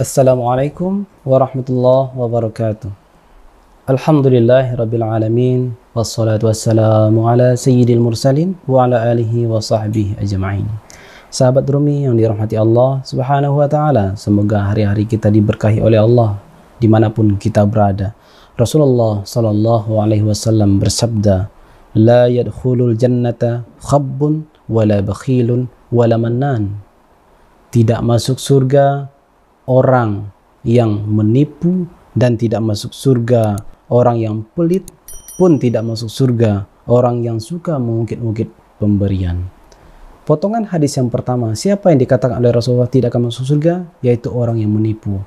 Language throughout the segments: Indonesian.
Assalamualaikum warahmatullahi wabarakatuh. Alhamdulillah rabbil alamin wassalatu wassalamu ala sayyidil mursalin wa ala alihi wa sahbihi ajma'in. Sahabat Rumi yang dirahmati Allah Subhanahu wa taala, semoga hari-hari kita diberkahi oleh Allah di mana pun kita berada. Rasulullah sallallahu alaihi wasallam bersabda, "La yadkhulul jannata khabbun wala bakhilun wala mannan." Tidak masuk surga orang yang menipu dan tidak masuk surga orang yang pelit pun tidak masuk surga orang yang suka mengungkit-ungkit pemberian. Potongan hadis yang pertama, siapa yang dikatakan oleh Rasulullah tidak akan masuk surga? Yaitu orang yang menipu.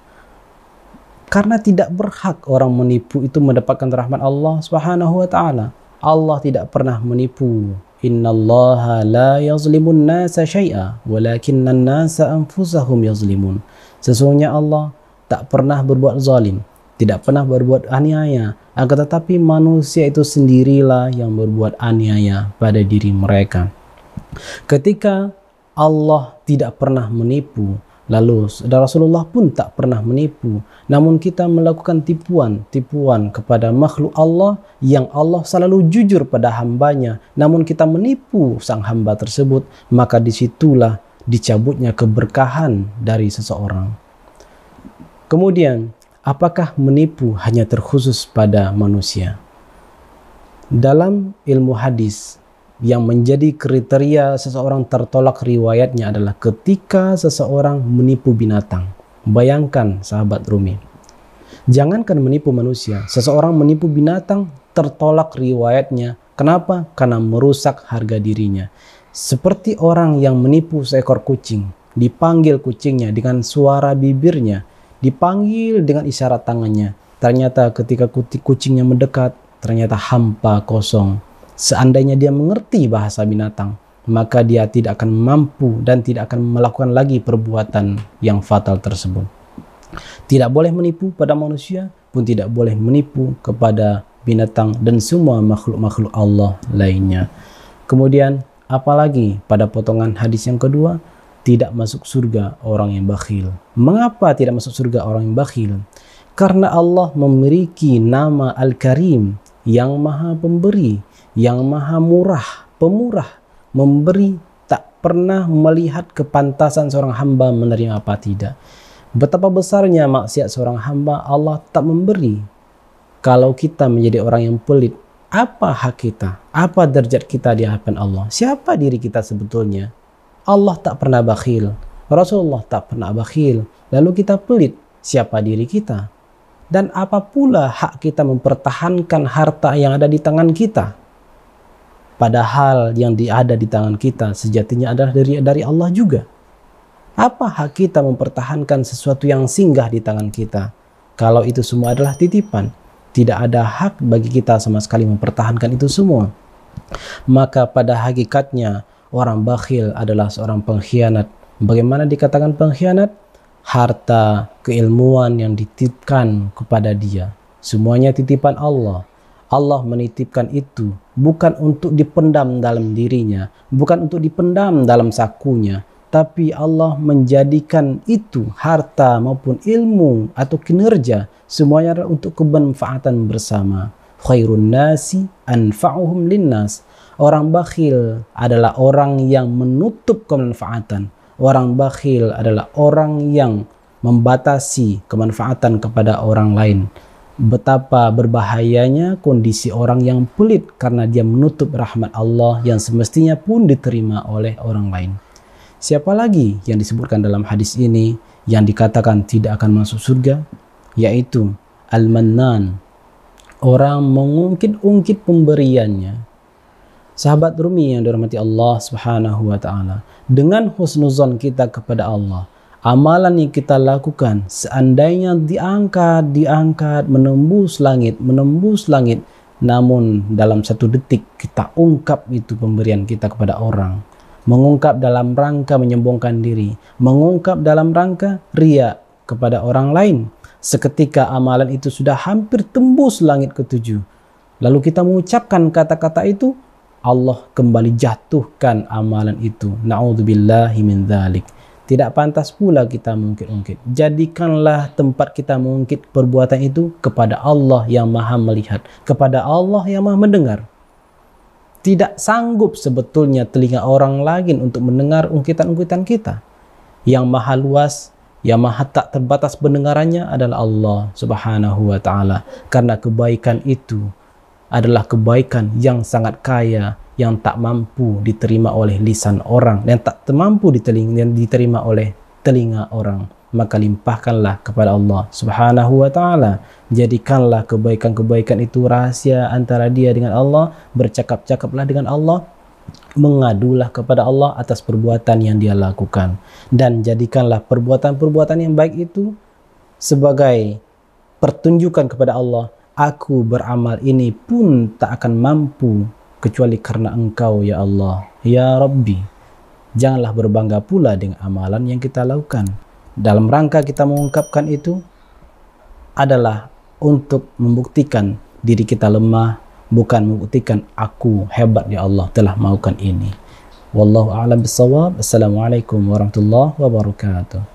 Karena tidak berhak orang menipu itu mendapatkan rahmat Allah Subhanahu wa taala. Allah tidak pernah menipu. Innallaha la yazlimun nasa syai'a walakinnan nasa anfusahum yazlimun. Sesungguhnya Allah tak pernah berbuat zalim, tidak pernah berbuat aniaya, akan tetapi manusia itu sendirilah yang berbuat aniaya pada diri mereka. Ketika Allah tidak pernah menipu, lalu Rasulullah pun tak pernah menipu, namun kita melakukan tipuan-tipuan kepada makhluk Allah yang Allah selalu jujur pada hambanya, namun kita menipu sang hamba tersebut, maka di situlah dicabutnya keberkahan dari seseorang. Kemudian, apakah menipu hanya terkhusus pada manusia? Dalam ilmu hadis, yang menjadi kriteria seseorang tertolak riwayatnya adalah ketika seseorang menipu binatang. Bayangkan sahabat Rumi. Jangankan menipu manusia, seseorang menipu binatang tertolak riwayatnya. Kenapa? Karena merusak harga dirinya. Seperti orang yang menipu seekor kucing, dipanggil kucingnya dengan suara bibirnya, dipanggil dengan isyarat tangannya. Ternyata ketika kucingnya mendekat, ternyata hampa kosong. Seandainya dia mengerti bahasa binatang, maka dia tidak akan mampu dan tidak akan melakukan lagi perbuatan yang fatal tersebut. Tidak boleh menipu pada manusia, pun tidak boleh menipu kepada binatang dan semua makhluk-makhluk Allah lainnya. Kemudian Apalagi pada potongan hadis yang kedua, tidak masuk surga orang yang bakhil. Mengapa tidak masuk surga orang yang bakhil? Karena Allah memiliki nama Al-Karim yang maha pemberi, yang maha murah, pemurah, memberi tak pernah melihat kepantasan seorang hamba menerima apa tidak. Betapa besarnya maksiat seorang hamba Allah tak memberi. Kalau kita menjadi orang yang pelit, apa hak kita? Apa derajat kita di hadapan Allah? Siapa diri kita sebetulnya? Allah tak pernah bakhil. Rasulullah tak pernah bakhil. Lalu kita pelit. Siapa diri kita? Dan apa pula hak kita mempertahankan harta yang ada di tangan kita? Padahal yang ada di tangan kita sejatinya adalah dari, dari Allah juga. Apa hak kita mempertahankan sesuatu yang singgah di tangan kita? Kalau itu semua adalah titipan tidak ada hak bagi kita sama sekali mempertahankan itu semua. Maka pada hakikatnya orang bakhil adalah seorang pengkhianat. Bagaimana dikatakan pengkhianat? Harta, keilmuan yang dititipkan kepada dia. Semuanya titipan Allah. Allah menitipkan itu bukan untuk dipendam dalam dirinya, bukan untuk dipendam dalam sakunya, tapi Allah menjadikan itu harta maupun ilmu atau kinerja semuanya untuk kebermanfaatan bersama. Khairun nasi anfa'uhum linnas. Orang bakhil adalah orang yang menutup kemanfaatan. Orang bakhil adalah orang yang membatasi kemanfaatan kepada orang lain. Betapa berbahayanya kondisi orang yang pelit karena dia menutup rahmat Allah yang semestinya pun diterima oleh orang lain. Siapa lagi yang disebutkan dalam hadis ini yang dikatakan tidak akan masuk surga? Yaitu Al-Mannan. Orang mengungkit-ungkit pemberiannya. Sahabat Rumi yang dirahmati Allah Subhanahu wa taala, dengan husnuzon kita kepada Allah, amalan yang kita lakukan seandainya diangkat, diangkat, menembus langit, menembus langit, namun dalam satu detik kita ungkap itu pemberian kita kepada orang mengungkap dalam rangka menyombongkan diri, mengungkap dalam rangka ria kepada orang lain. Seketika amalan itu sudah hampir tembus langit ketujuh. Lalu kita mengucapkan kata-kata itu, Allah kembali jatuhkan amalan itu. Na'udzubillahi min dzalik. Tidak pantas pula kita mungkit-ungkit. Jadikanlah tempat kita mungkit perbuatan itu kepada Allah yang maha melihat. Kepada Allah yang maha mendengar. Tidak sanggup sebetulnya telinga orang lain untuk mendengar ungkitan-ungkitan kita. Yang maha luas, yang maha tak terbatas pendengarannya adalah Allah subhanahu wa ta'ala. Karena kebaikan itu adalah kebaikan yang sangat kaya, yang tak mampu diterima oleh lisan orang yang tak mampu diterima oleh telinga orang maka limpahkanlah kepada Allah Subhanahu wa taala. Jadikanlah kebaikan-kebaikan itu rahasia antara dia dengan Allah bercakap-cakaplah dengan Allah mengadulah kepada Allah atas perbuatan yang dia lakukan. Dan jadikanlah perbuatan-perbuatan yang baik itu sebagai pertunjukan kepada Allah. Aku beramal ini pun tak akan mampu kecuali karena engkau ya Allah. Ya Rabbi janganlah berbangga pula dengan amalan yang kita lakukan dalam rangka kita mengungkapkan itu adalah untuk membuktikan diri kita lemah bukan membuktikan aku hebat ya Allah telah melakukan ini. Wallahu a'lam bissawab. Assalamualaikum warahmatullahi wabarakatuh